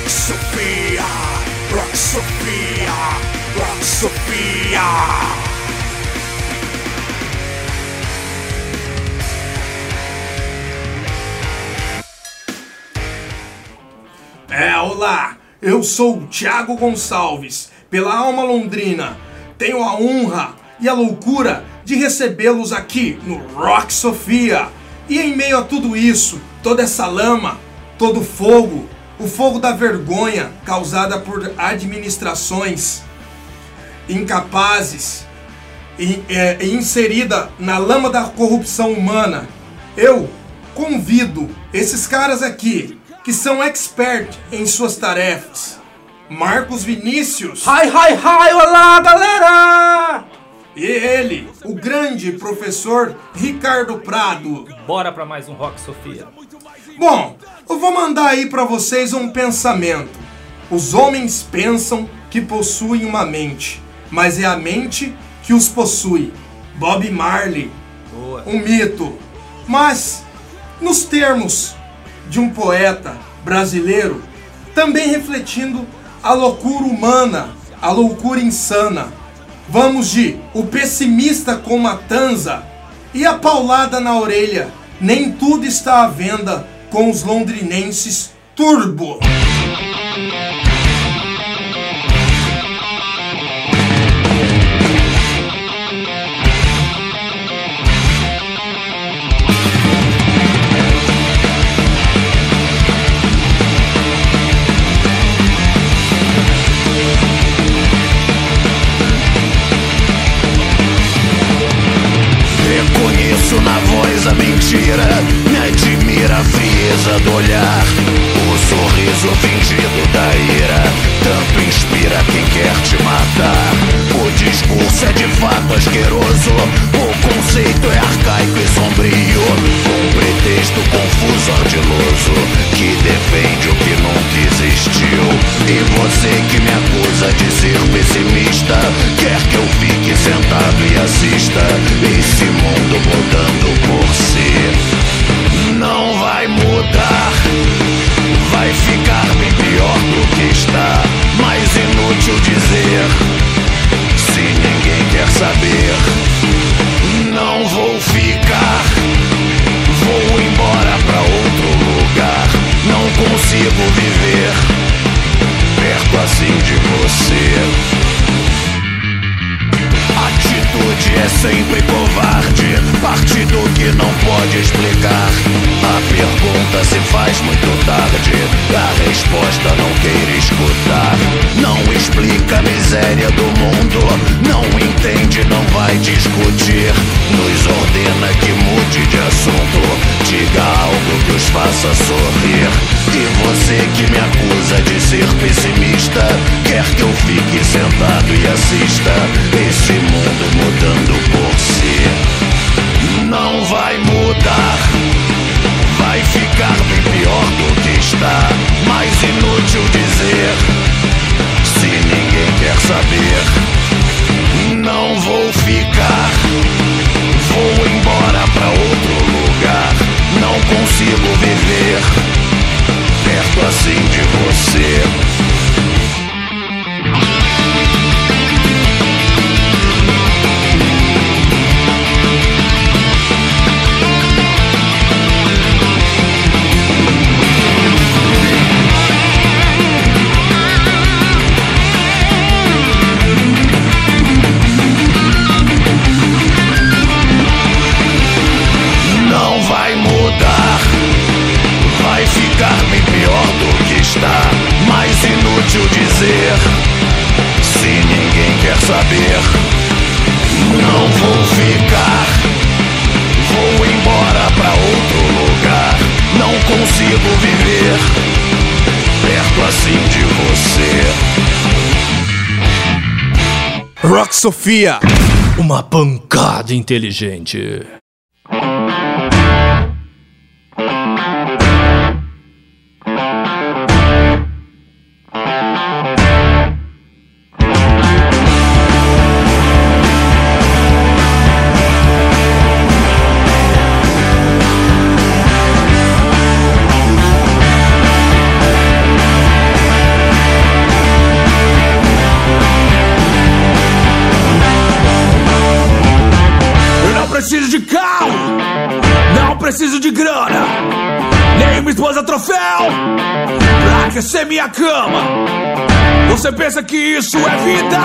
Rock Sofia, Rock Sofia, Rock Sofia. É, olá! Eu sou o Thiago Gonçalves, pela Alma Londrina. Tenho a honra e a loucura de recebê-los aqui no Rock Sofia. E em meio a tudo isso, toda essa lama, todo fogo, o fogo da vergonha causada por administrações incapazes e é, inserida na lama da corrupção humana, eu convido esses caras aqui que são expert em suas tarefas. Marcos Vinícius. Hi, hi, hi, olá galera! E ele, o grande professor Ricardo Prado. Bora para mais um Rock Sofia. Bom, eu vou mandar aí para vocês um pensamento. Os homens pensam que possuem uma mente, mas é a mente que os possui. Bob Marley. Boa. Um mito. Mas, nos termos de um poeta brasileiro, também refletindo a loucura humana, a loucura insana. Vamos de o pessimista com matanza e a paulada na orelha. Nem tudo está à venda com os londrinenses turbo. Reconheço na voz a mentira, me admira a frieza do olhar. O sorriso fingido da ira, tanto inspira quem quer te matar. O discurso é de fato asqueroso, sombrio. Um pretexto confuso, ardiloso, que defende o que nunca existiu. E você que me acusa de ser pessimista, quer que eu fique sentado e assista esse mundo mudando por si. Não vai mudar, vai ficar bem pior do que está. Mais inútil dizer, se ninguém quer saber. Não vou consigo viver perto assim de você. É sempre covarde, partido que não pode explicar. A pergunta se faz muito tarde, a resposta não queira escutar. Não explica a miséria do mundo, não entende, não vai discutir. Nos ordena que mude de assunto, diga algo que os faça sorrir. E você que me acusa de ser pessimista, quer que eu fique sentado e assista esse mundo mudando por si. Não vai mudar, vai ficar bem pior do que está. Mais inútil dizer, se ninguém quer saber. Não vou ficar, vou embora pra outro lugar. Não consigo viver perto assim de você. Sofia. Uma pancada inteligente. Aquecer minha cama. Você pensa que isso é vida,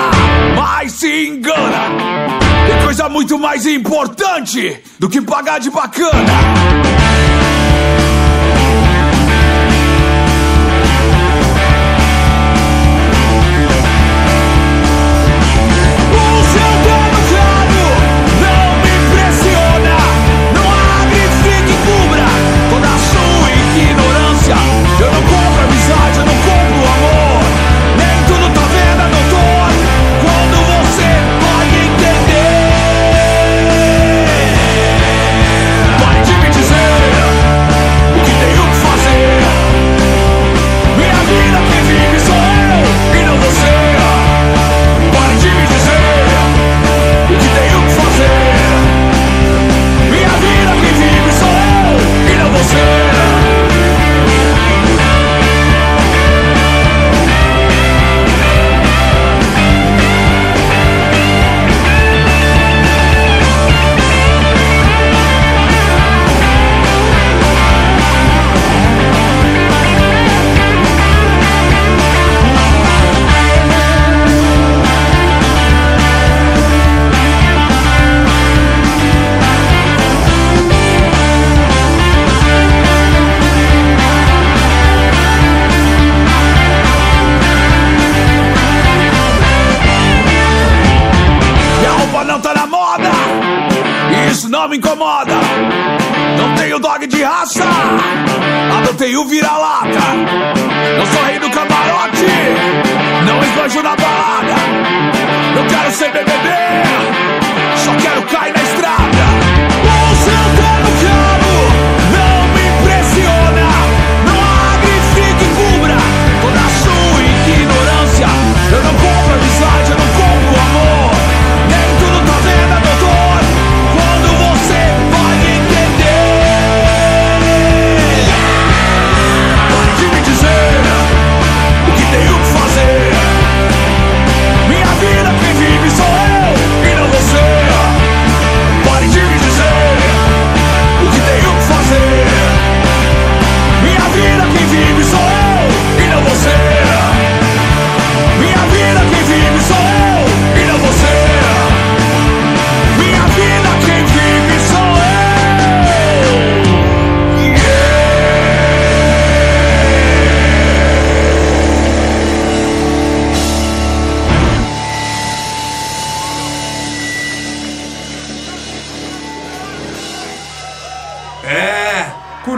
mas se engana. Tem coisa muito mais importante do que pagar de bacana.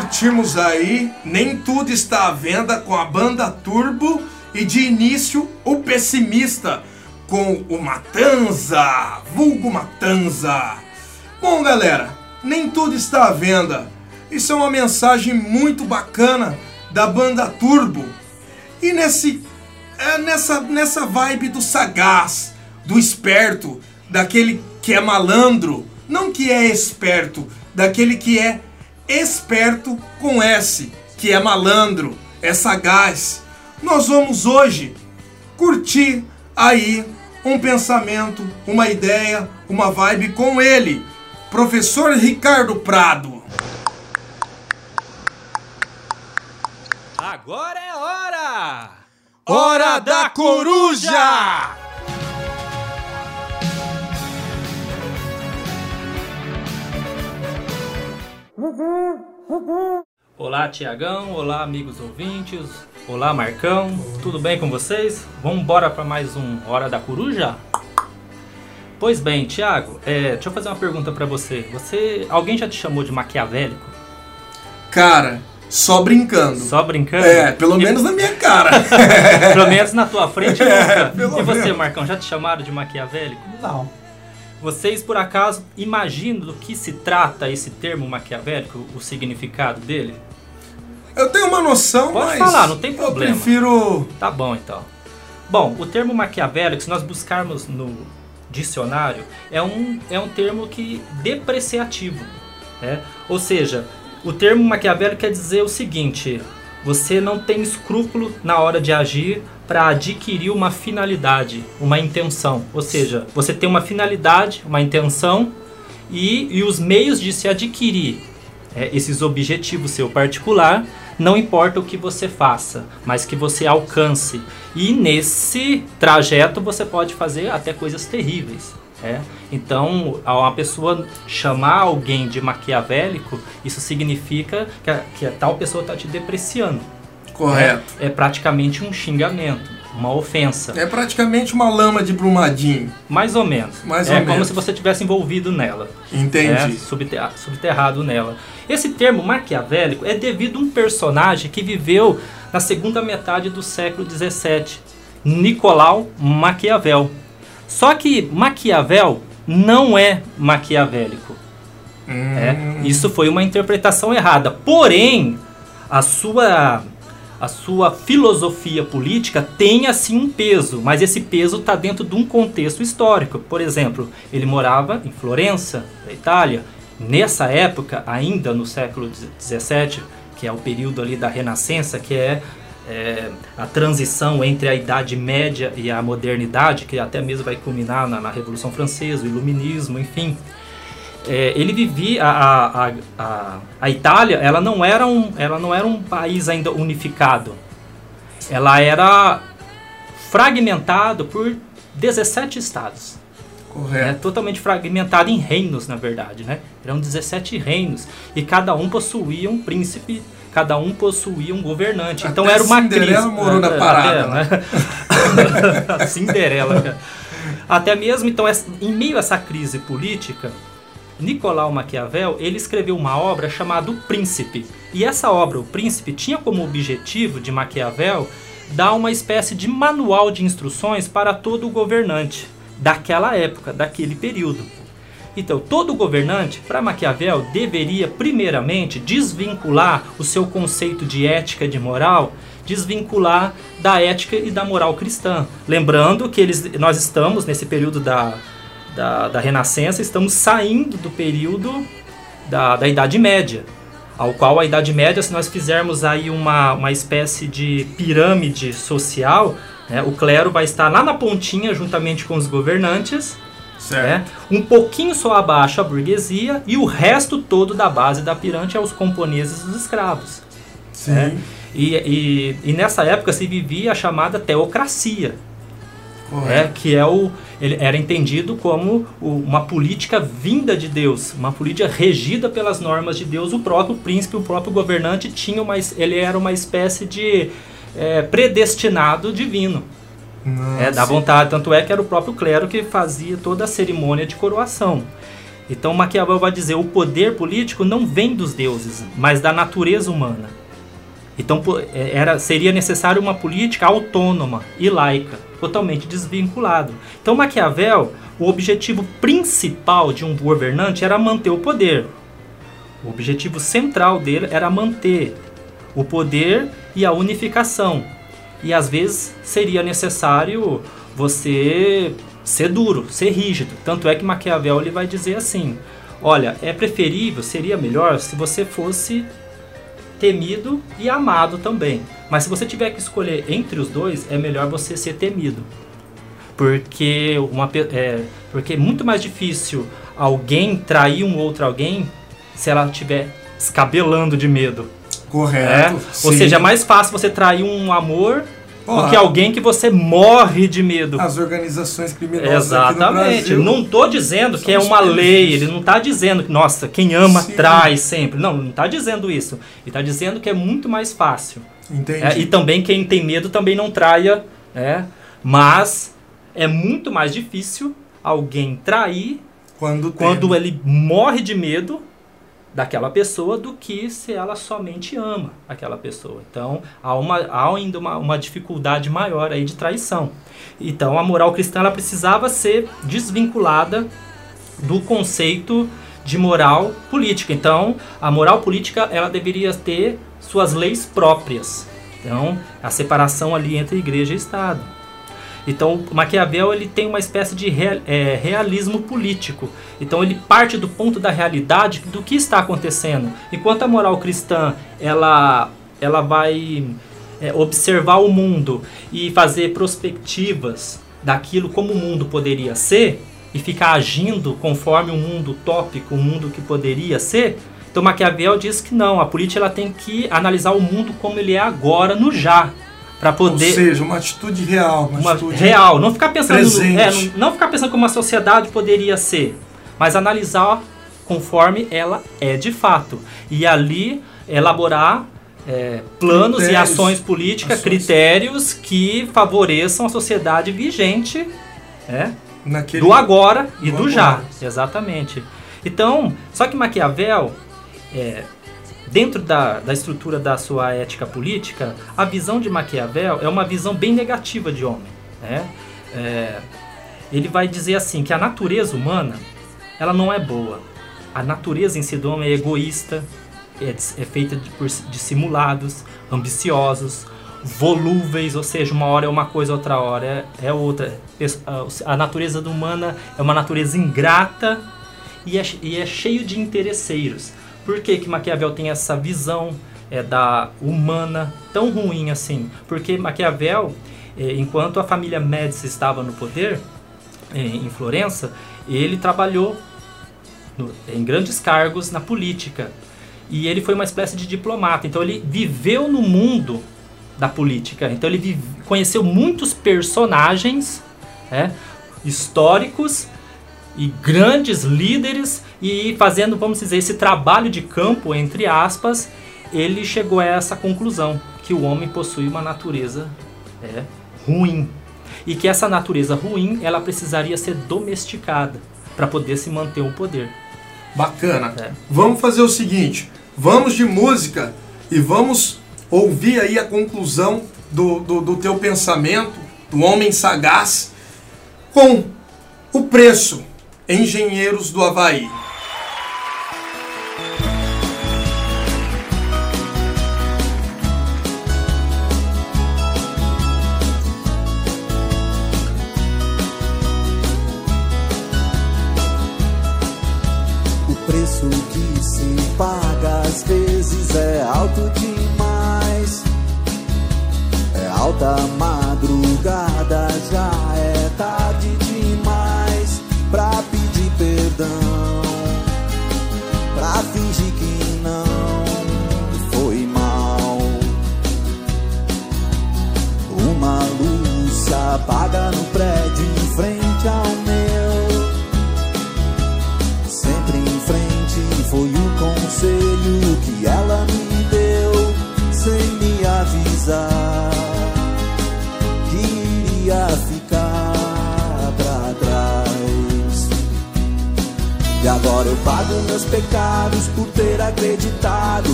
Curtimos aí, nem tudo está à venda com a banda Turbo e de início o pessimista com o Matanza, vulgo Matanza. Bom, galera, nem tudo está à venda. Isso é uma mensagem muito bacana da banda Turbo. E nesse é nessa nessa vibe do sagaz, do esperto, daquele que é malandro, não que é esperto, daquele que é esperto com S, que é malandro, é sagaz. Nós vamos hoje curtir aí um pensamento, uma ideia, uma vibe com ele, professor Ricardo Prado. Agora é hora! Hora da Coruja! Olá, Tiagão. Olá, amigos ouvintes. Olá, Marcão. Tudo bem com vocês? Vamos embora para mais um Hora da Coruja? Pois bem, Tiago, é, deixa eu fazer uma pergunta para você. Você, alguém já te chamou de maquiavélico? Cara, só brincando. Só brincando? É, pelo E- menos na minha cara. Pelo menos na tua frente, É, E você, menos. Marcão, já te chamaram de maquiavélico? Não. Vocês, por acaso, imaginam do que se trata esse termo maquiavélico, o significado dele? Eu tenho uma noção, Pode mas falar, não tem problema. Eu prefiro Tá bom, então. Bom, o termo maquiavélico, se nós buscarmos no dicionário, é um, é um termo que depreciativo. Né? Ou seja, o termo maquiavélico quer dizer o seguinte: você não tem escrúpulo na hora de agir para adquirir uma finalidade, uma intenção. Ou seja, você tem uma finalidade, uma intenção e, e os meios de se adquirir é, esses objetivos seu particular, não importa o que você faça, mas que você alcance. E nesse trajeto você pode fazer até coisas terríveis. É? Então, uma pessoa chamar alguém de maquiavélico, isso significa que a, que a tal pessoa está te depreciando. Correto. É, é praticamente um xingamento, uma ofensa. É praticamente uma lama de Brumadinho. Mais ou menos. Mais é ou como menos. se você tivesse envolvido nela. Entendi. É, subterra- subterrado nela. Esse termo maquiavélico é devido a um personagem que viveu na segunda metade do século XVII, Nicolau Maquiavel. Só que Maquiavel não é maquiavélico. Hum, É, isso foi uma interpretação errada. Porém, a sua a sua filosofia política tem assim um peso, mas esse peso está dentro de um contexto histórico. Por exemplo, ele morava em Florença, na Itália. Nessa época, ainda no século XVII, que é o período ali da Renascença, que é, é, a transição entre a Idade Média e a modernidade, que até mesmo vai culminar na, na Revolução Francesa, o Iluminismo, enfim. É, ele vivia a, a, a, a Itália ela não era um ela não era um país ainda unificado. Ela era fragmentado por 17 estados. É Correto. totalmente fragmentado em reinos na verdade né? Eram 17 reinos. E cada um possuía um príncipe cada um possuía um governante. Então Até era uma Cinderela crise. morou na É, parada, é, né? Cinderela cara. até mesmo então em meio a essa crise política Nicolau Maquiavel, ele escreveu uma obra chamada O Príncipe. E essa obra, O Príncipe, tinha como objetivo de Maquiavel dar uma espécie de manual de instruções para todo o governante daquela época, daquele período. Então, todo governante, para Maquiavel, deveria primeiramente desvincular o seu conceito de ética e de moral, desvincular da ética e da moral cristã. Lembrando que eles, nós estamos nesse período da, da, da Renascença, estamos saindo do período da, da Idade Média, ao qual a Idade Média, se nós fizermos aí uma, uma espécie de pirâmide social, né, o clero vai estar lá na pontinha juntamente com os governantes, né? Um pouquinho só abaixo a burguesia e o resto todo da base da pirâmide é os camponeses e os escravos. Sim. né? E, e, e nessa época se vivia a chamada teocracia, né? Que é o, ele era entendido como o- uma política vinda de Deus, uma política regida pelas normas de Deus. O próprio príncipe, o próprio governante tinha uma, ele era uma espécie de é, predestinado divino. Nossa. É, da vontade, tanto é que era o próprio clero que fazia toda a cerimônia de coroação. Então Maquiavel vai dizer: o poder político não vem dos deuses, mas da natureza humana. Então é, era, seria necessário uma política autônoma e laica, totalmente desvinculado. Então Maquiavel, o objetivo principal de um governante era manter o poder. O objetivo central dele era manter o poder e a unificação. E às vezes seria necessário você ser duro, ser rígido. Tanto é que Maquiavel ele vai dizer assim: olha, é preferível, seria melhor se você fosse temido e amado também. Mas se você tiver que escolher entre os dois, é melhor você ser temido. Porque, uma, é, porque é muito mais difícil alguém trair um outro alguém se ela estiver escabelando de medo. É? Correto. Ou sim. seja, é mais fácil você trair um amor do Porra. que alguém que você morre de medo. As organizações criminosas Exatamente. Não tô dizendo que é uma lei. Ele não tá dizendo que, nossa, quem ama Sim. trai sempre. Não, não tá dizendo isso. Ele tá dizendo que é muito mais fácil. Entendi. É, e também quem tem medo também não traia, né? Mas é muito mais difícil alguém trair Quando, quando tem. ele morre de medo daquela pessoa do que se ela somente ama aquela pessoa. Então há, uma, há ainda uma, uma dificuldade maior aí de traição. Então a moral cristã ela precisava ser desvinculada do conceito de moral política. Então a moral política ela deveria ter suas leis próprias. Então a separação ali entre igreja e Estado. Então, Maquiavel ele tem uma espécie de rea- é, realismo político. Então, ele parte do ponto da realidade do que está acontecendo. Enquanto a moral cristã ela, ela vai é, observar o mundo e fazer prospectivas daquilo como o mundo poderia ser e ficar agindo conforme o mundo utópico, o mundo que poderia ser. Então Maquiavel diz que não, a política ela tem que analisar o mundo como ele é agora, no já, para poder Ou seja, uma atitude real, uma, uma atitude real, não ficar pensando, no- é, não, não ficar pensando como a sociedade poderia ser, mas analisar conforme ela é de fato e ali elaborar é, planos e Critérios. ações políticas, Ações. critérios que favoreçam a sociedade vigente, né? naquele do agora e do do, já, exatamente. Então, só que Maquiavel, é, dentro da, da estrutura da sua ética política, a visão de Maquiavel é uma visão bem negativa de homem. Né? É, ele vai dizer assim que a natureza humana ela não é boa. A natureza em si do homem é egoísta, é, é feita de, por- de simulados, ambiciosos, volúveis, ou seja, uma hora é uma coisa, outra hora é, é outra. A- natureza humana é uma natureza ingrata e é, e é cheio de interesseiros. Por que, que Maquiavel tem essa visão é, da humana tão ruim assim? Porque Maquiavel, eh, enquanto a família Médici estava no poder, eh, em Florença, ele trabalhou no- em grandes cargos na política. E ele foi uma espécie de diplomata. Então ele viveu no mundo da política. Então ele vive- conheceu muitos personagens né, históricos e grandes líderes e fazendo, vamos dizer, esse trabalho de campo, entre aspas, ele chegou a essa conclusão, que o homem possui uma natureza é, ruim. E que essa natureza ruim, ela precisaria ser domesticada para poder se manter o poder. Bacana. É. Vamos fazer o seguinte: vamos de música e vamos ouvir aí a conclusão do, do, do teu pensamento, do homem sagaz, com o preço. Engenheiros do Havaí. O preço que se paga às vezes é alto demais. É alta madrugada, se apaga no prédio em frente ao meu. Sempre em frente foi o conselho que ela me deu, sem me avisar que iria ficar pra trás. E agora eu pago meus pecados por ter acreditado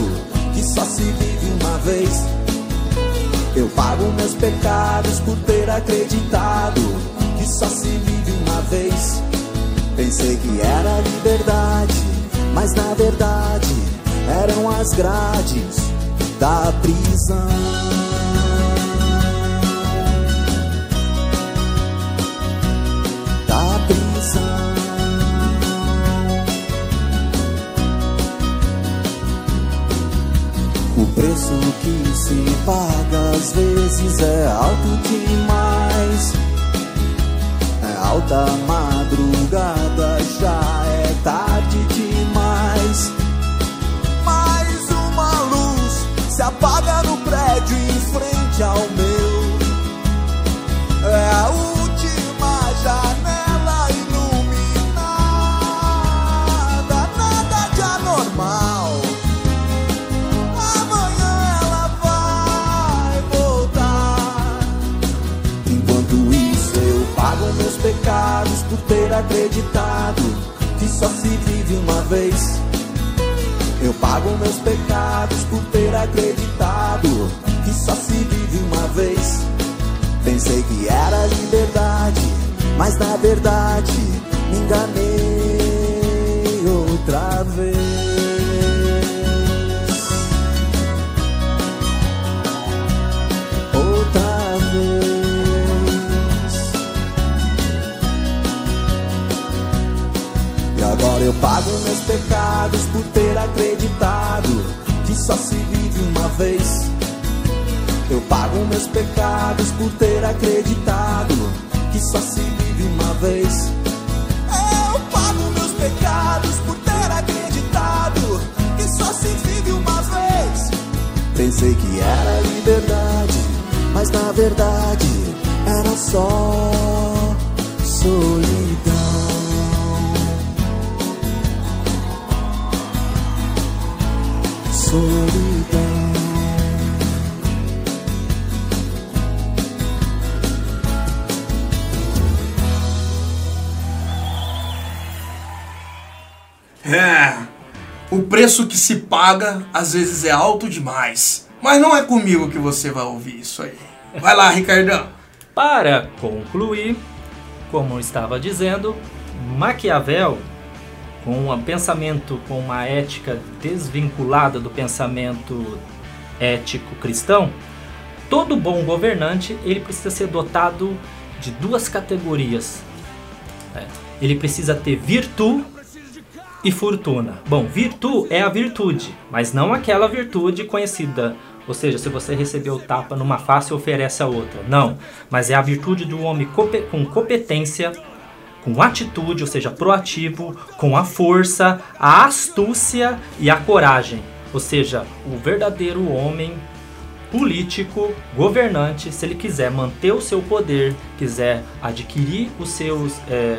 que só se vive uma vez. Eu pago meus pecados por ter acreditado que só se vive uma vez. Pensei que era liberdade, mas na verdade eram as grades da prisão. O preço que se paga às vezes é alto demais. É alta madrugada, já é tarde demais. Mais uma luz se apaga no prédio em frente ao por ter acreditado que só se vive uma vez. Eu pago meus pecados por ter acreditado que só se vive uma vez. Pensei que era liberdade, mas na verdade me enganei outra vez. Agora eu pago meus pecados por ter acreditado que só se vive uma vez. Eu pago meus pecados por ter acreditado que só se vive uma vez. Eu pago meus pecados por ter acreditado que só Pensei que era liberdade, mas na verdade era só solidão. Solidão. É, o preço que se paga às vezes é alto demais. Mas não é comigo que você vai ouvir isso aí. Vai lá, Ricardão. Para concluir, como estava dizendo, Maquiavel, com um pensamento, com uma ética desvinculada do pensamento ético cristão, todo bom governante ele precisa ser dotado de duas categorias. É, Ele precisa ter virtude e fortuna. Bom, virtude é a virtude, mas não aquela virtude conhecida. Ou seja, se você recebeu tapa numa face, oferece a outra. Não, mas é a virtude do homem com competência, com atitude, ou seja, proativo, com a força, a astúcia e a coragem. Ou seja, o verdadeiro homem político, governante, se ele quiser manter o seu poder, quiser adquirir os seus, é,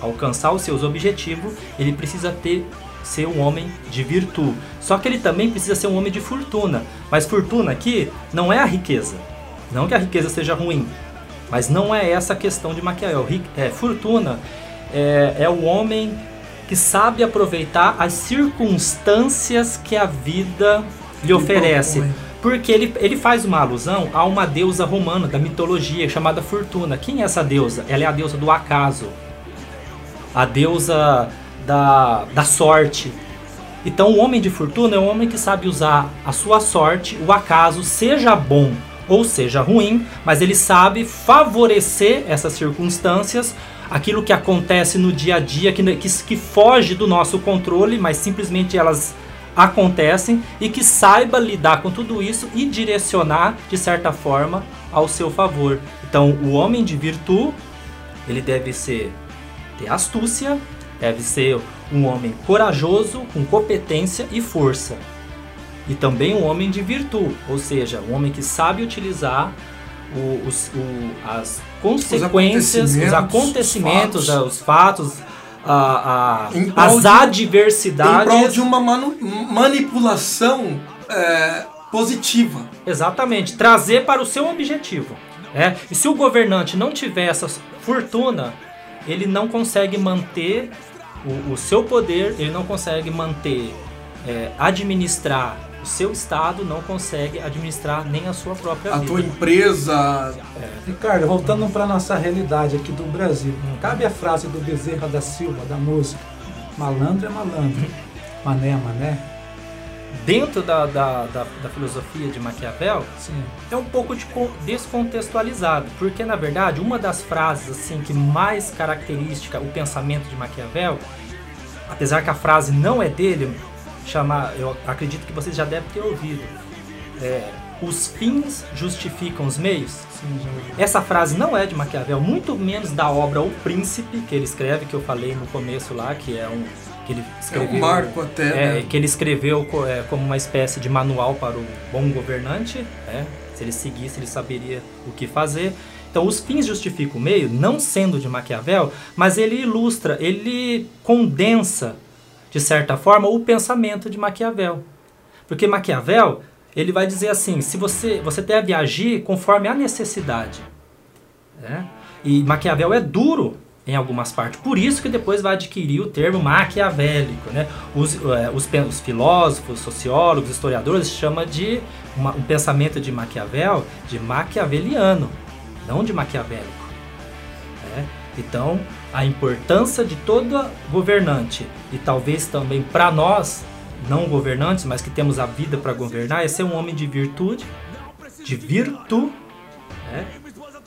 alcançar os seus objetivos, ele precisa ter ser um homem de virtude. Só que ele também precisa ser um homem de fortuna. Mas fortuna aqui não é a riqueza. Não que a riqueza seja ruim, mas não é essa a questão de Maquiavel. É, fortuna é, é o homem que sabe aproveitar as circunstâncias que a vida lhe oferece. Porque ele, ele faz uma alusão a uma deusa romana da mitologia chamada Fortuna. Quem é essa deusa? Ela é a deusa do acaso, a deusa da, da sorte. Então, o homem de fortuna é um homem que sabe usar a sua sorte, o acaso, seja bom ou seja ruim, mas ele sabe favorecer essas circunstâncias, aquilo que acontece no dia a dia, que, que, que foge do nosso controle, mas simplesmente elas acontecem e que saiba lidar com tudo isso e direcionar de certa forma ao seu favor. Então, o homem de virtude, ele deve ser ter astúcia, deve ser um homem corajoso, com competência e força. E também um homem de virtude, ou seja, um homem que sabe utilizar o- os, o- as consequências, os acontecimentos, os os fatos, a- a- as de- adversidades. Em prol de uma manu- manipulação é, positiva. Exatamente, trazer para o seu objetivo. Né? E se o governante não tiver essa fortuna, ele não consegue manter o, o seu poder, ele não consegue manter, é, administrar o seu estado, não consegue administrar nem a sua própria A vida. tua empresa. Ricardo, voltando para nossa realidade aqui do Brasil, cabe a frase do Bezerra da Silva, da música: malandro é malandro, mané é mané. Dentro da, da, da, da filosofia de Maquiavel, Sim. é um pouco de con- descontextualizado, porque na verdade uma das frases assim que mais característica o pensamento de Maquiavel, apesar que a frase não é dele, chama, eu acredito que vocês já devem ter ouvido, é, os fins justificam os meios. Sim. Essa frase não é de Maquiavel, muito menos da obra O Príncipe que ele escreve, que eu falei no começo lá, que é um que ele É escreveu um marco até. é, né? que ele escreveu é, como uma espécie de manual para o bom governante. né? Se ele seguisse, ele saberia o que fazer. Então, os fins justificam o meio, não sendo de Maquiavel, mas ele ilustra, ele condensa, de certa forma, o pensamento de Maquiavel. Porque Maquiavel, ele vai dizer assim, se você, você deve agir conforme a necessidade. né? E Maquiavel é duro em algumas partes. Por isso que depois vai adquirir o termo maquiavélico. Né? Os, eh, os, os filósofos, sociólogos, historiadores chamam de uma- um pensamento de Maquiavel de maquiaveliano, não de maquiavélico. né? Então, a importância de todo governante e talvez também para nós, não governantes, mas que temos a vida para governar, é ser um homem de virtude, de virtude, né?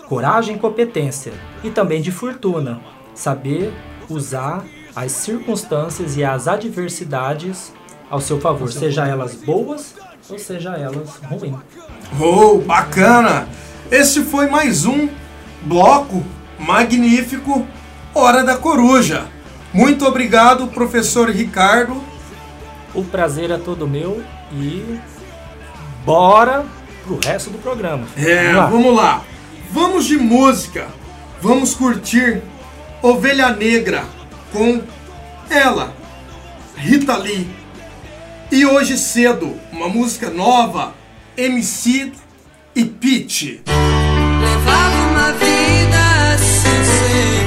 coragem e competência e também de fortuna, saber usar as circunstâncias e as adversidades ao seu favor, seja elas boas ou seja elas ruins. Oh, bacana! Esse foi mais um bloco magnífico Hora da Coruja. Muito obrigado, professor Ricardo. O prazer é todo meu e bora pro resto do programa. É, Vamos lá. vamos lá. Vamos de música. Vamos curtir Ovelha Negra com ela, Rita Lee. E hoje cedo, uma música nova, MC e Pitch. Levava uma vida sossegada.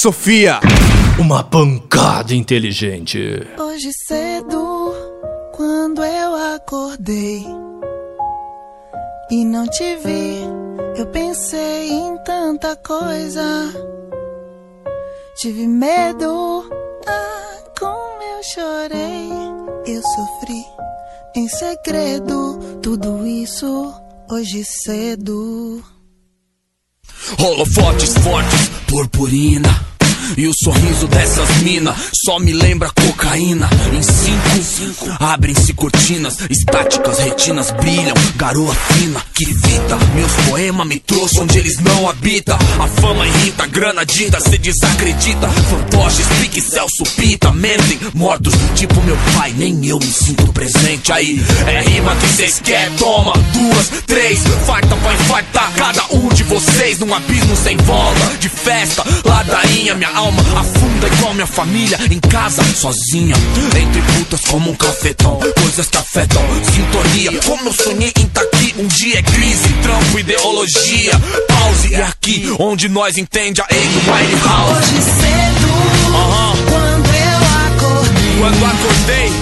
Sofia. Uma pancada inteligente. Hoje cedo, quando eu acordei e não te vi, eu pensei em tanta coisa. Tive medo, ah, como eu chorei. Eu sofri em segredo tudo isso hoje cedo. Holofotes fortes, purpurina. E o sorriso dessas minas só me lembra cocaína. Em cinco, abrem-se cortinas, estáticas, retinas brilham, garoa fina. Que vida, meus poemas me trouxe onde eles não habitam. A fama irrita, grana dita, cê desacredita. Fantoches, pique, Celso Pita, mentem, mortos, tipo meu pai, nem eu me sinto presente. Aí é rima que cês quer, toma duas, três, farta vai infartar cada um de vocês num abismo sem volta. De festa, ladainha, minha alma afunda igual minha família em casa, sozinha. Entre putas como um cafetão, coisas que afetam sintonia. Como eu sonhei em tá aqui, um dia é crise, trampo, ideologia. Pause, é aqui onde nós entende a Amy Winehouse. Hoje cedo, Aham. quando eu acordei Quando acordei,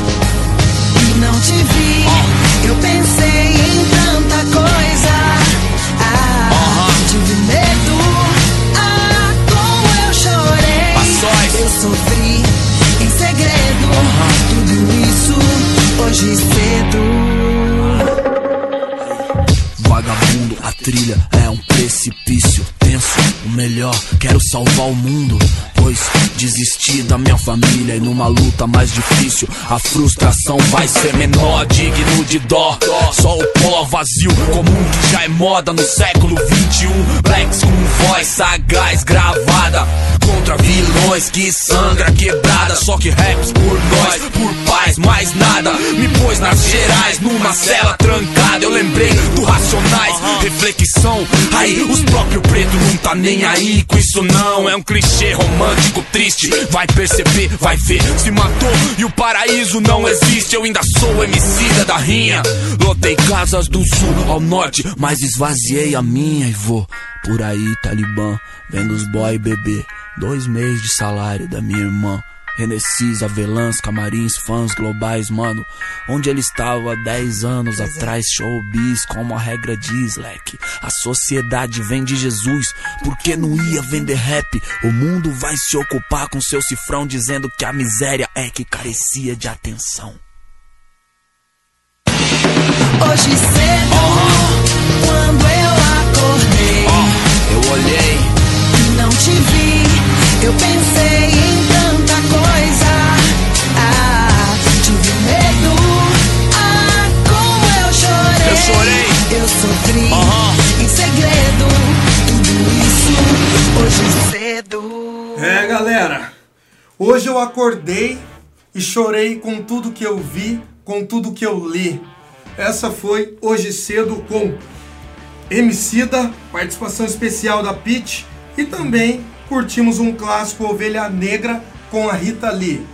salvar o mundo. Pois desisti da minha família e numa luta mais difícil, a frustração vai ser menor, digno de dó. Só o pó vazio, comum que já é moda no século 21. Blacks com voz sagaz gravada contra vilões que sangra quebrada. Só que raps por nós, por paz, mais nada. Me pôs nas gerais, numa cela trancada. Eu lembrei do Racionais, reflexão. Aí os próprios pretos não tá nem aí com isso, não. É um clichê romântico triste. Vai perceber, vai ver. Se matou e o paraíso não existe. Eu ainda sou emicida da rinha. Lotei casas do sul ao norte, mas esvaziei a minha e vou por aí, Talibã. Vendo os boy beber. Dois meses de salário da minha irmã. Renessis, avelãs, camarins, fãs globais, mano. Onde ele estava há 10 anos atrás, showbiz, como a regra diz, leque. A sociedade vem de Jesus, porque não ia vender rap. O mundo vai se ocupar com seu cifrão, dizendo que a miséria é que carecia de atenção. Hoje cedo, quando eu acordei Eu olhei, hoje cedo. É, galera. Hoje eu acordei e chorei com tudo que eu vi, com tudo que eu li. Essa foi hoje cedo com Emicida, participação especial da Pete e também curtimos um clássico Ovelha Negra com a Rita Lee.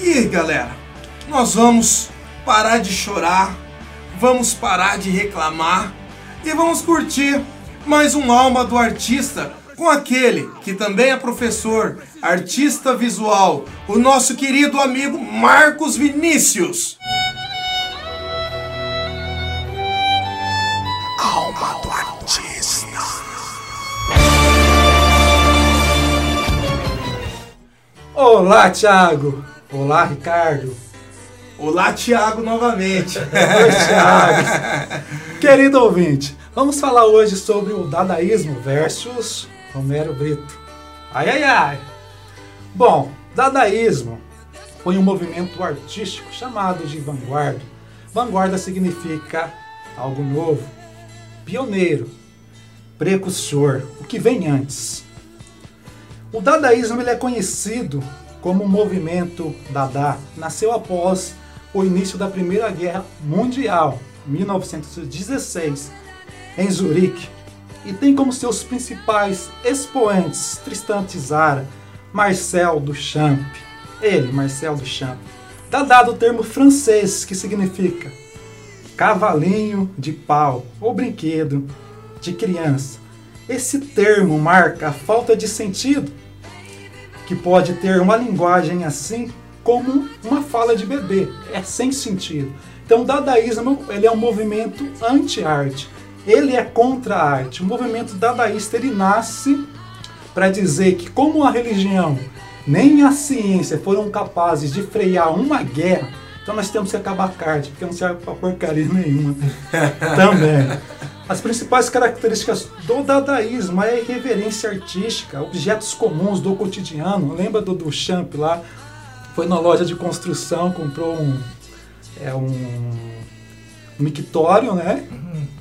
E galera, nós vamos parar de chorar, vamos parar de reclamar e vamos curtir mais um Alma do Artista com aquele que também é professor, artista visual, o nosso querido amigo Marcos Vinícius. Olá, Thiago. Olá, Ricardo. Olá, Thiago, novamente. Oi, Thiago. Querido ouvinte, vamos falar hoje sobre o dadaísmo versus Romero Brito. Ai, ai, ai. Bom, dadaísmo foi um movimento artístico chamado de vanguarda. Vanguarda significa algo novo, pioneiro, precursor, o que vem antes. O dadaísmo ele é conhecido como um movimento dada. Nasceu após o início da Primeira Guerra Mundial, 1916, em Zurique, e tem como seus principais expoentes Tristan Tzara, Marcel Duchamp. Ele, Marcel Duchamp. Dada do termo francês que significa cavalinho de pau ou brinquedo de criança. Esse termo marca a falta de sentido que pode ter uma linguagem assim como uma fala de bebê, é sem sentido. Então o dadaísmo ele é um movimento anti-arte, ele é contra a arte. O movimento dadaísta ele nasce para dizer que como a religião nem a ciência foram capazes de frear uma guerra, então nós temos que acabar a arte, porque não serve para porcaria nenhuma também. As principais características do dadaísmo é a irreverência artística, objetos comuns do cotidiano. Lembra do Duchamp lá? Foi na loja de construção, comprou um, é, um, um mictório, né?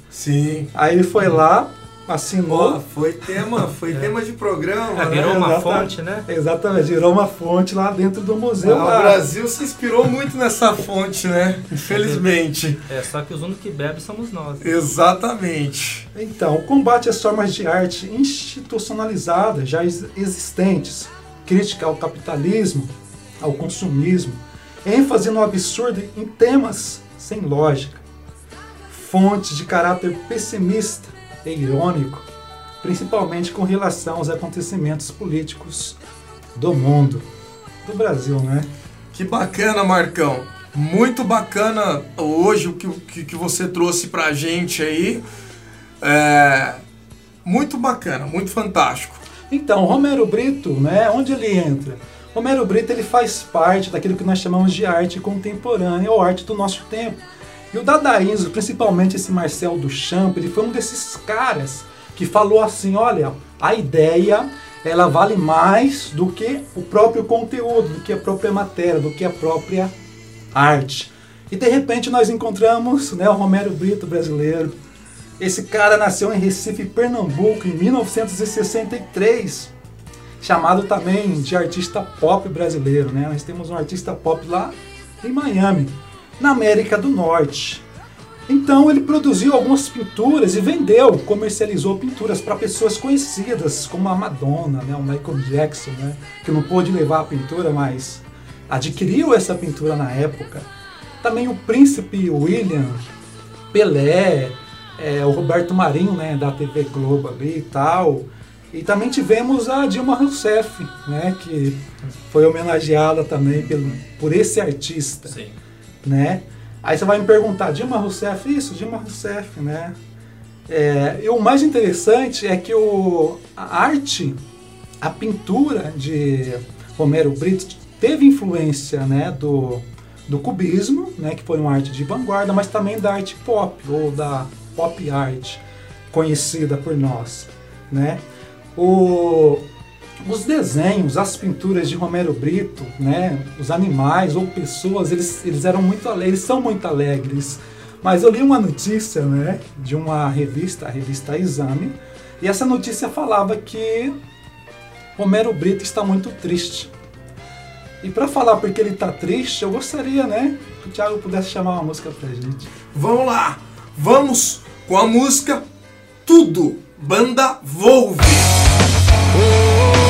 Sim. Aí ele foi lá, assinou. Foi tema, foi tema de programa. Né? virou uma Exatamente. fonte, né? Exatamente, virou uma fonte lá dentro do museu. Ah, lá. o Brasil se inspirou muito nessa fonte, né? Infelizmente. É, só que os únicos que bebem somos nós. Exatamente. Então, o combate às formas de arte institucionalizadas já ex- existentes, crítica ao capitalismo, ao consumismo, ênfase no absurdo em temas sem lógica, fontes de caráter pessimista e irônico, principalmente com relação aos acontecimentos políticos do mundo, do Brasil, né? Que bacana, Marcão. Muito bacana hoje o que, que, que você trouxe pra gente aí. É, muito bacana, muito fantástico. Então, Romero Brito, né, onde ele entra? Romero Brito ele faz parte daquilo que nós chamamos de arte contemporânea ou arte do nosso tempo. E o dadaísmo, principalmente esse Marcel Duchamp, ele foi um desses caras que falou assim, olha, a ideia ela vale mais do que o próprio conteúdo, do que a própria matéria, do que a própria arte. E de repente nós encontramos né, o Romero Brito brasileiro. Esse cara nasceu em Recife, Pernambuco, em 1963 chamado também de artista pop brasileiro, né? Nós temos um artista pop lá em Miami, na América do Norte. Então ele produziu algumas pinturas e vendeu, comercializou pinturas para pessoas conhecidas, como a Madonna, né, o Michael Jackson, né, que não pôde levar a pintura, mas adquiriu essa pintura na época. Também o príncipe William, Pelé, é, o Roberto Marinho, né, da TV Globo ali e tal. E também tivemos a Dilma Rousseff, né, que foi homenageada também pelo, por esse artista, Sim. Né? Aí você vai me perguntar, Dilma Rousseff? Isso, Dilma Rousseff, né? É, e o mais interessante é que o, a arte, a pintura de Romero Brito teve influência né, do, do cubismo, né, que foi uma arte de vanguarda, mas também da arte pop, ou da pop art, conhecida por nós. Né? O, os desenhos, as pinturas de Romero Brito, né, os animais ou pessoas, eles, eles eram muito alegres, são muito alegres. Mas eu li uma notícia, né, de uma revista, a revista Exame, e essa notícia falava que Romero Brito está muito triste. E para falar porque ele está triste, eu gostaria, né, que o Thiago pudesse chamar uma música pra gente. Vamos lá, vamos com a música Tudo, banda Volve. Acordo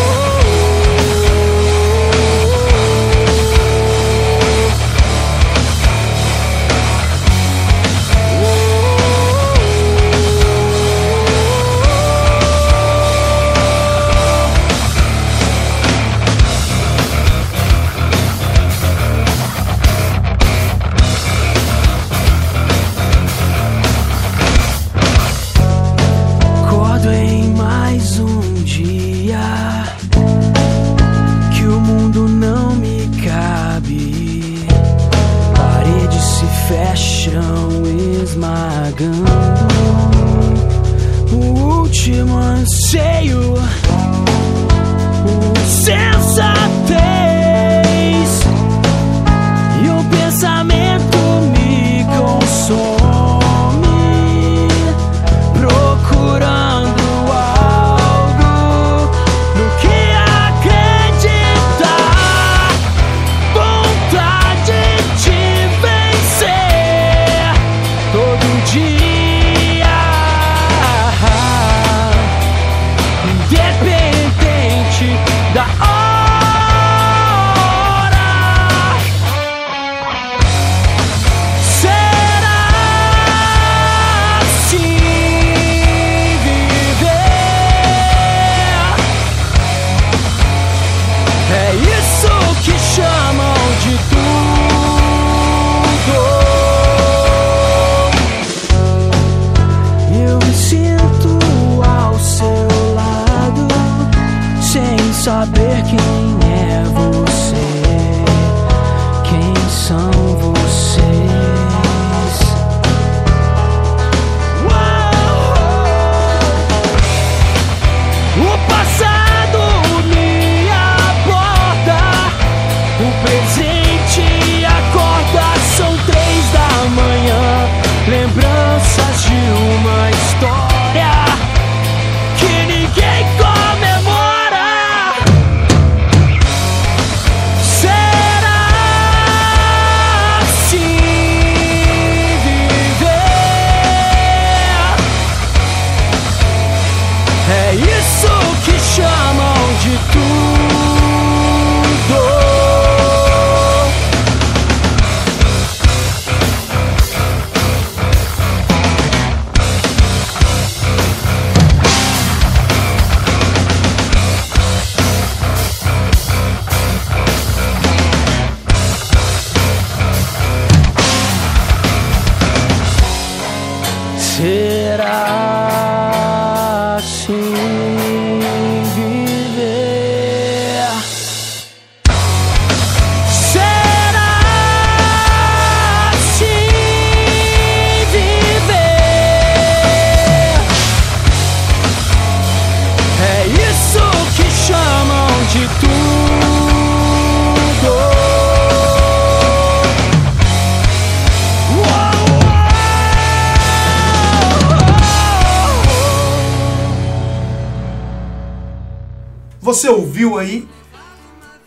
Você ouviu aí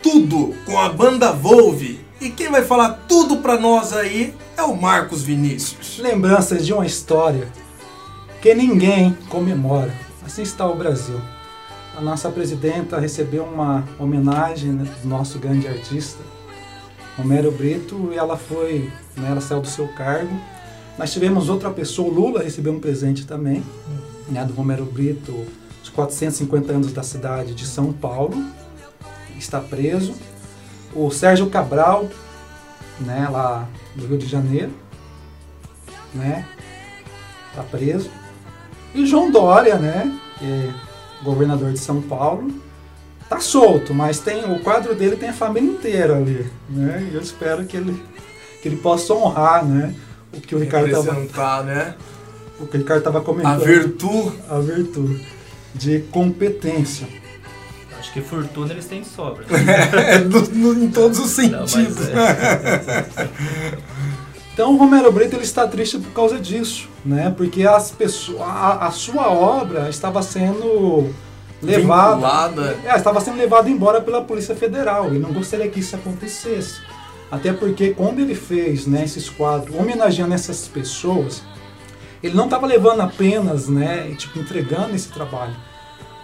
tudo com a banda Volve. E quem vai falar tudo pra nós aí é o Marcos Vinícius. Lembranças de uma história que ninguém comemora. Assim está o Brasil. A nossa presidenta recebeu uma homenagem né, do nosso grande artista, Romero Brito, e ela foi, né, ela saiu do seu cargo. Nós tivemos outra pessoa, o Lula recebeu um presente também, né, do Romero Brito, os 450 anos da cidade de São Paulo, está preso. O Sérgio Cabral, né, lá do Rio de Janeiro, né, está preso. E João Dória, né, que é governador de São Paulo, tá solto, mas tem o quadro dele tem a família inteira ali, né? E eu espero que ele que ele possa honrar, né, o que o Ricardo estava Representar, né? o que o Ricardo estava comentando. A virtude. a virtude de competência. Acho que fortuna eles têm sobra. É, do- no- em todos os Não, sentidos. é. Então o Romero Brito ele está triste por causa disso, né? Porque as pessoas, a, a sua obra estava sendo levada, é, estava sendo levada embora pela Polícia Federal e não gostaria que isso acontecesse. Até porque quando ele fez né, esses quadros homenageando essas pessoas, ele não estava levando apenas, né, tipo entregando esse trabalho,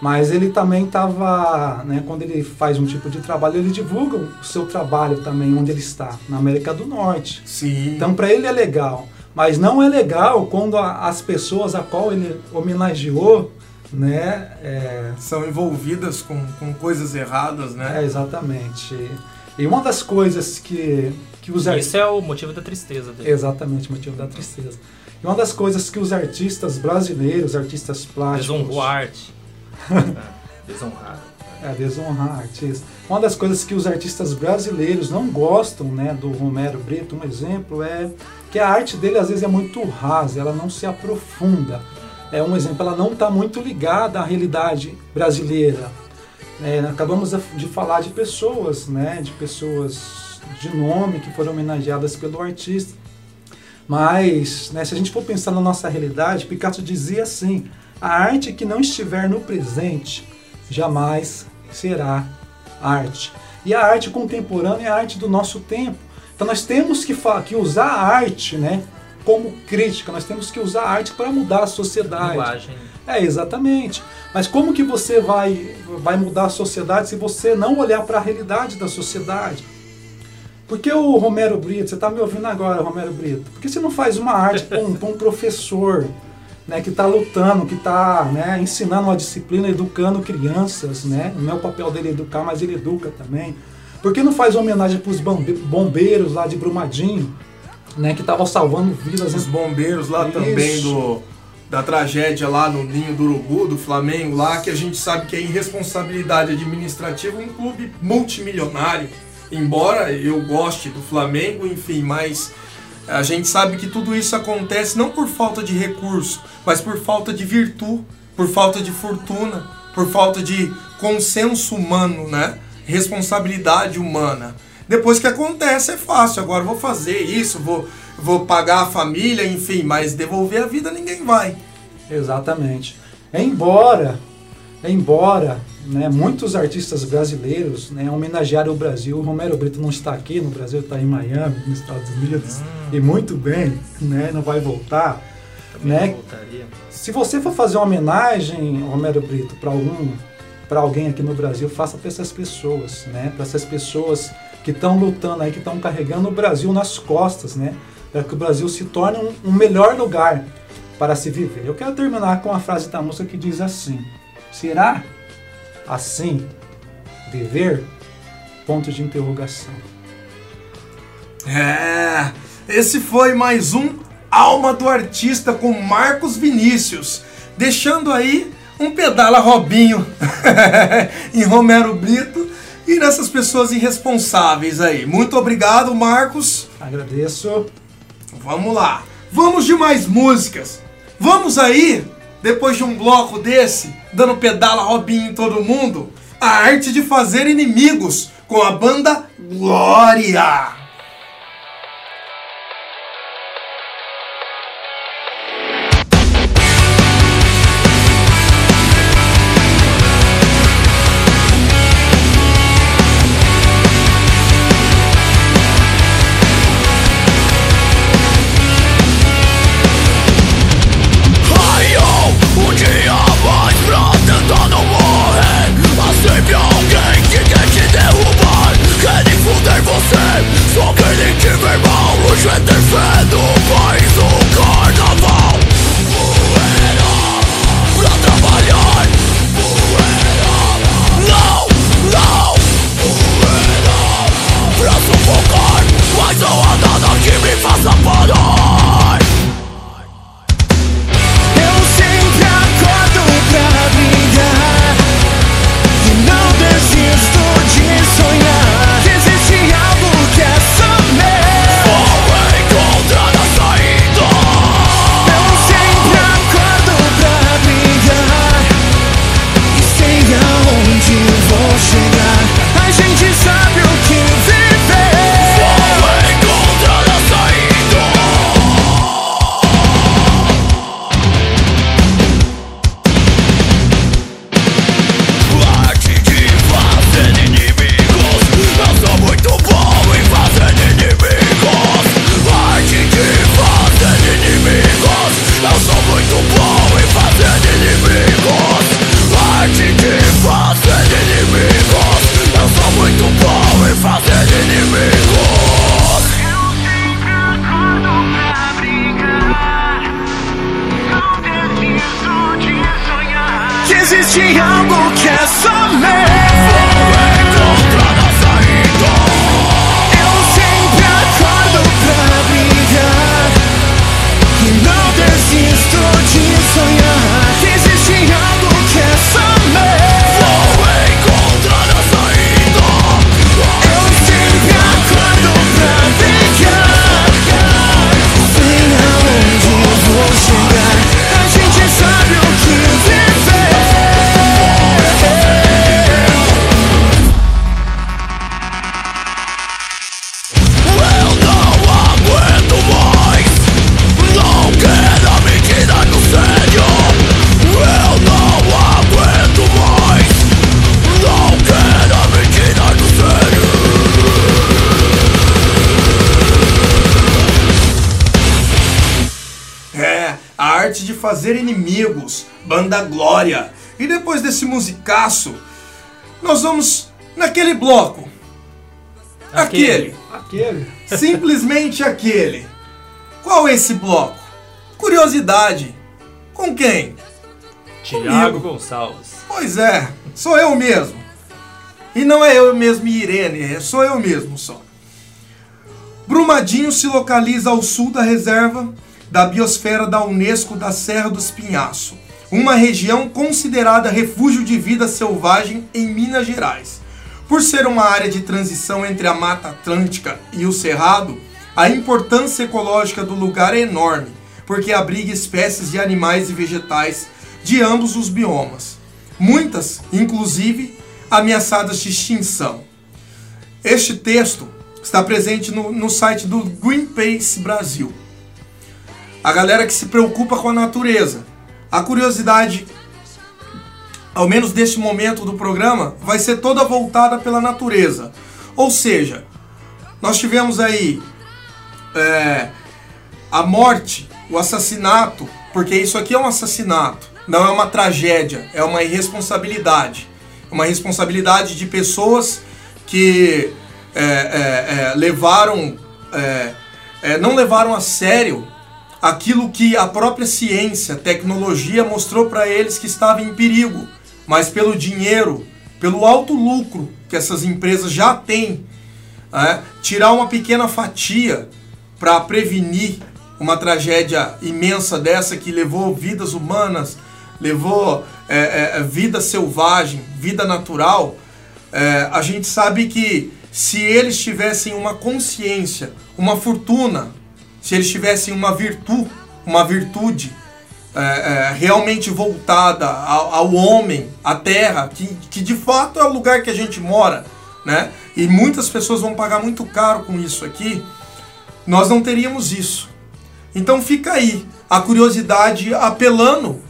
mas ele também estava, né, quando ele faz um tipo de trabalho, ele divulga o seu trabalho também onde ele está, na América do Norte. Sim. Então para ele é legal, mas não é legal quando a- as pessoas a qual ele homenageou, né, é, São envolvidas com, com coisas erradas, é, né? exatamente. E uma das coisas que que os artistas Isso é o motivo da tristeza dele. Exatamente, motivo da tristeza. E uma das coisas que os artistas brasileiros, artistas plásticos. Desonrou a arte. Desonrar. É, desonrar artista. Uma das coisas que os artistas brasileiros não gostam, né, do Romero Brito, um exemplo, é que a arte dele às vezes é muito rasa, ela não se aprofunda. É um exemplo, ela não está muito ligada à realidade brasileira. É, acabamos de falar de pessoas, né, de pessoas de nome que foram homenageadas pelo artista. Mas, né, se a gente for pensar na nossa realidade, Picasso dizia assim: a arte que não estiver no presente jamais será arte. E a arte contemporânea é a arte do nosso tempo. Então nós temos que, que usar a arte né, como crítica, nós temos que usar a arte para mudar a sociedade. Linguagem. É, exatamente. Mas como que você vai, vai mudar a sociedade se você não olhar para a realidade da sociedade? Por que o Romero Brito, você está me ouvindo agora, Romero Brito, por que você não faz uma arte para um, um professor né, que está lutando, que está né, ensinando uma disciplina, educando crianças? Né? Não é o papel dele educar, mas ele educa também. Por que não faz homenagem para os bombeiros lá de Brumadinho, né, que estavam salvando vidas? Os bombeiros lá Isso. também do, da tragédia lá no Ninho do Urubu, do Flamengo lá, que a gente sabe que é irresponsabilidade administrativa, um clube multimilionário. Embora eu goste do Flamengo, enfim, mas a gente sabe que tudo isso acontece não por falta de recurso, mas por falta de virtude, por falta de fortuna, por falta de consenso humano, né? Responsabilidade humana. Depois que acontece é fácil, agora vou fazer isso, vou, vou pagar a família, enfim, mas devolver a vida ninguém vai. Exatamente. Embora, embora né, muitos artistas brasileiros né, homenagearam o Brasil, o Romero Brito não está aqui no Brasil, está em Miami, nos Estados Unidos, e muito bem, né, não vai voltar. Também Né? voltaria. Se você for fazer uma homenagem, Romero Brito, para algum, para alguém aqui no Brasil, faça para essas pessoas, né? Para essas pessoas que estão lutando aí, que estão carregando o Brasil nas costas, né? Para que o Brasil se torne um, um melhor lugar para se viver. Eu quero terminar com a frase da música que diz assim: Será assim viver? Ponto de interrogação. É, esse foi mais um Alma do Artista com Marcos Vinícius, deixando aí um pedala Robinho em Romero Brito e nessas pessoas irresponsáveis aí. Muito obrigado, Marcos. Agradeço. Vamos lá. Vamos de mais músicas. Vamos aí, depois de um bloco desse, dando pedala Robinho em todo mundo, a arte de fazer inimigos com a banda Glória. Que arte de fazer inimigos, banda Glória. E depois desse musicaço, nós vamos naquele bloco. Aquele. Aquele. Simplesmente aquele. Qual é esse bloco? Curiosidade. Com quem? Tiago. Gonçalves. Pois é, sou eu mesmo. E não é eu mesmo e Irene, é sou eu mesmo só. Brumadinho se localiza ao sul da reserva da biosfera da Unesco da Serra do Espinhaço, uma região considerada refúgio de vida selvagem em Minas Gerais. Por ser uma área de transição entre a Mata Atlântica e o Cerrado, a importância ecológica do lugar é enorme, porque abriga espécies de animais e vegetais de ambos os biomas, muitas, inclusive, ameaçadas de extinção. Este texto está presente no, no site do Greenpeace Brasil. A galera que se preocupa com a natureza. A curiosidade, ao menos neste momento do programa, vai ser toda voltada pela natureza. Ou seja, nós tivemos aí é, a morte, o assassinato, porque isso aqui é um assassinato, não é uma tragédia, é uma irresponsabilidade. Uma responsabilidade de pessoas que é, é, é, levaram, é, é, não levaram a sério aquilo que a própria ciência, tecnologia mostrou para eles que estava em perigo, mas pelo dinheiro, pelo alto lucro que essas empresas já têm, é, tirar uma pequena fatia para prevenir uma tragédia imensa dessa que levou vidas humanas, levou é, é, vida selvagem, vida natural, é, a gente sabe que se eles tivessem uma consciência, uma fortuna, se eles tivessem uma virtude, uma virtude é, é, realmente voltada ao, ao, homem, à terra, que, que de fato é o lugar que a gente mora, né? E muitas pessoas vão pagar muito caro com isso aqui. Nós não teríamos isso. Então fica aí a curiosidade apelando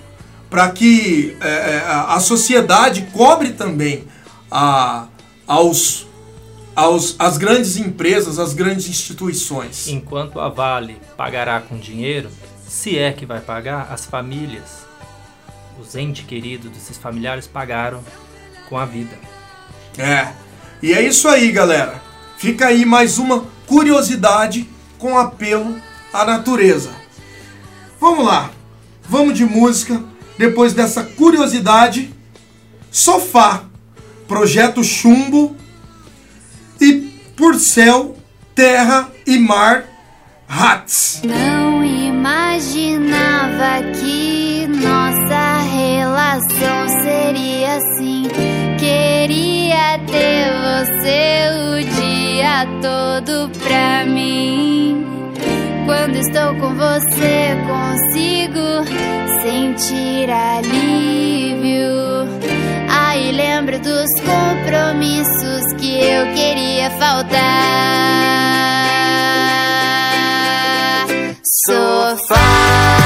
para que é, é a sociedade cobre também a, aos, aos, as grandes empresas, as grandes instituições. Enquanto a Vale pagará com dinheiro, se é que vai pagar, as famílias, os entes queridos desses familiares pagaram com a vida. É. E é isso aí, galera. Fica aí mais uma curiosidade com apelo à natureza. Vamos lá. Vamos de música. Depois dessa curiosidade, Sofá Projeto Chumbo e Por Céu, Terra e Mar, Hats. Não imaginava que nossa relação seria assim. Queria ter você o dia todo pra mim. Quando estou com você, consigo sentir alívio. Aí lembro dos compromissos que eu queria faltar. Sofá,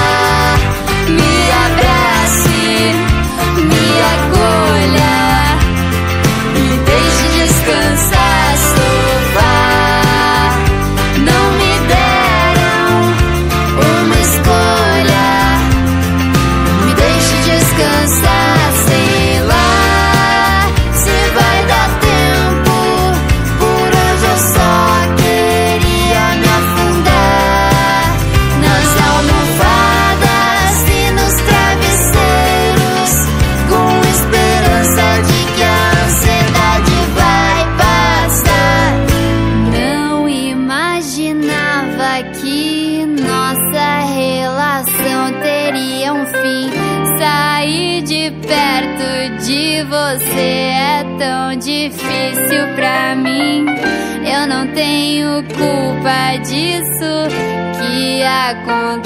culpa disso que acontece.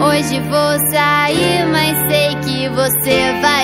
Hoje vou sair, mas sei que você vai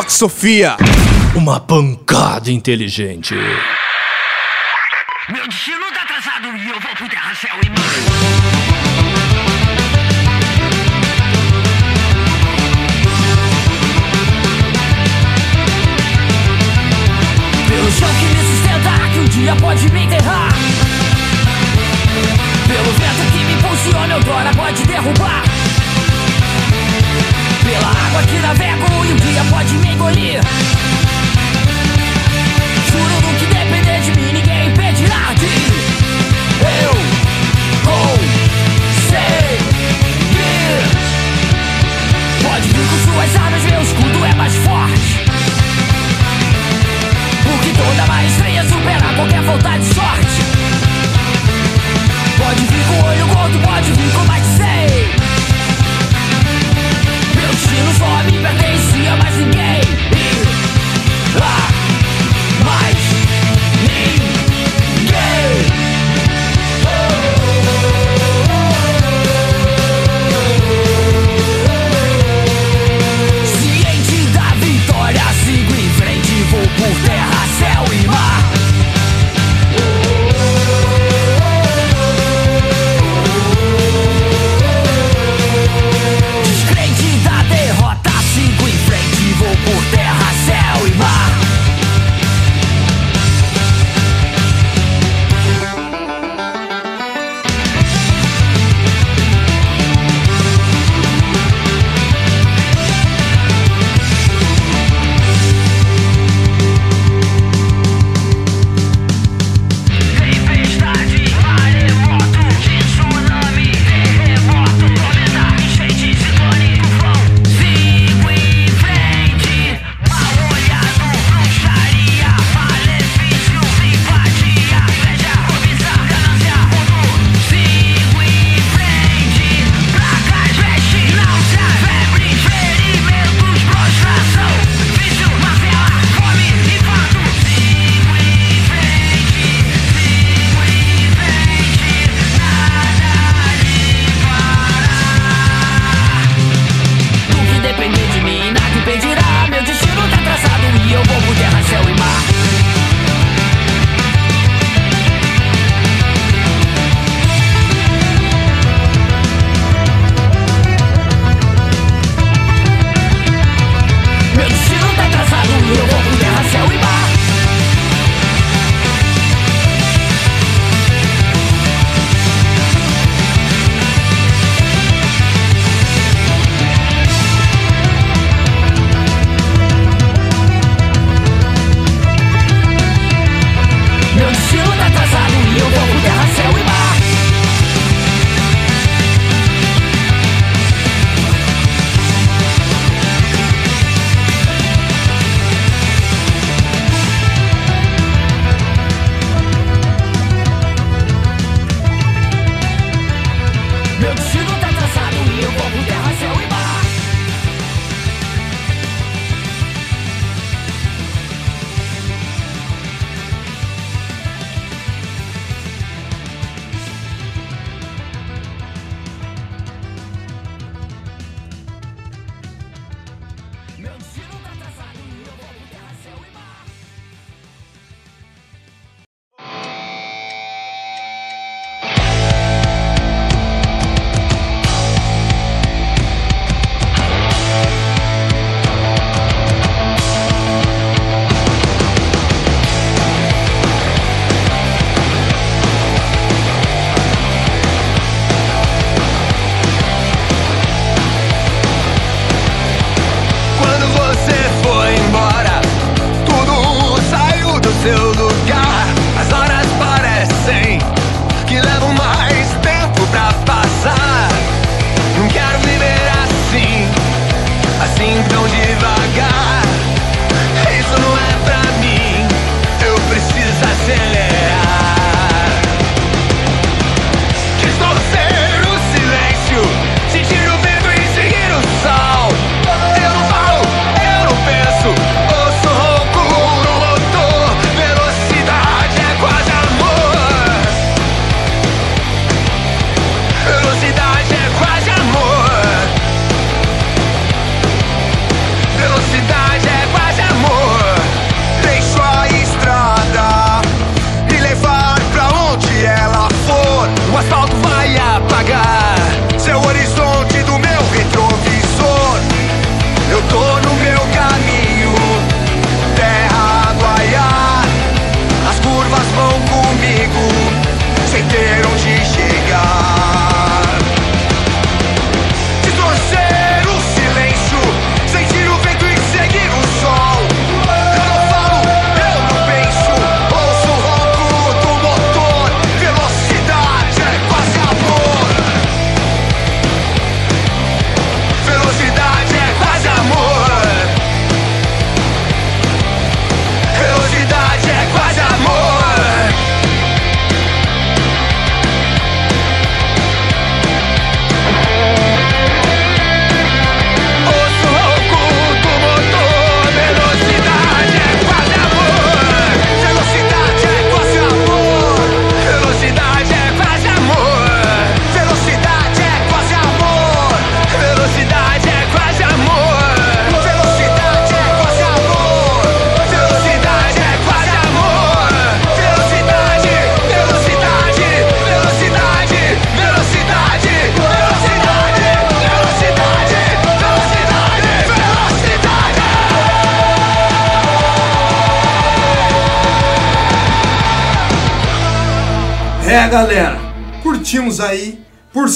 Rock Sofia. Uma pancada inteligente. Meu destino tá atrasado e eu vou pro céu e Pelo chão que me sustenta, que um dia pode me enterrar. Pelo vento que me impulsiona, outrora pode derrubar. Pela água que navego e um dia pode me engolir. Juro no que depender de mim ninguém impedirá de Eu conseguir Pode vir com suas armas, meu escudo é mais forte. Porque toda maestria supera qualquer vontade de sorte. Pode vir com olho gordo, pode vir com mais de 100 xenofobia pertencia a mais ninguém. E, ah,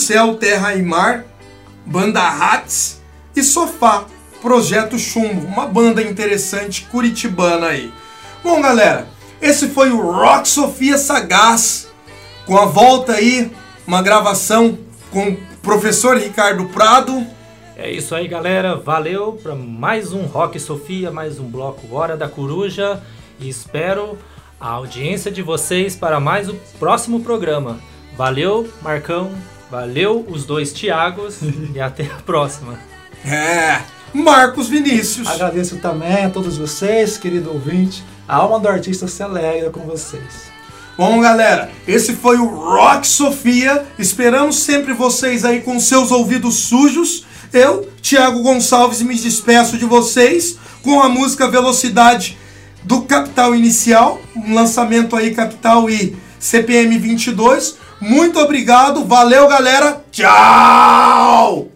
Céu, Terra e Mar, Banda Hats e Sofá, Projeto Chumbo, uma banda interessante curitibana aí. Bom, galera, esse foi o Rock Sofia Sagaz, com a volta aí, uma gravação com o professor Ricardo Prado. É isso aí, galera. Valeu para mais um Rock Sofia, mais um bloco Hora da Coruja. E espero a audiência de vocês para mais o próximo programa. Valeu, Marcão. Valeu, os dois Tiagos. e até a próxima. É, Marcos Vinícius. Agradeço também a todos vocês, querido ouvinte. A alma do artista se alegra com vocês. Bom, galera, esse foi o Rock Sofia. Esperamos sempre vocês aí com seus ouvidos sujos. Eu, Thiago Gonçalves, me despeço de vocês com a música Velocidade do Capital Inicial, um lançamento aí Capital e CPM 22. Muito obrigado, valeu galera, tchau!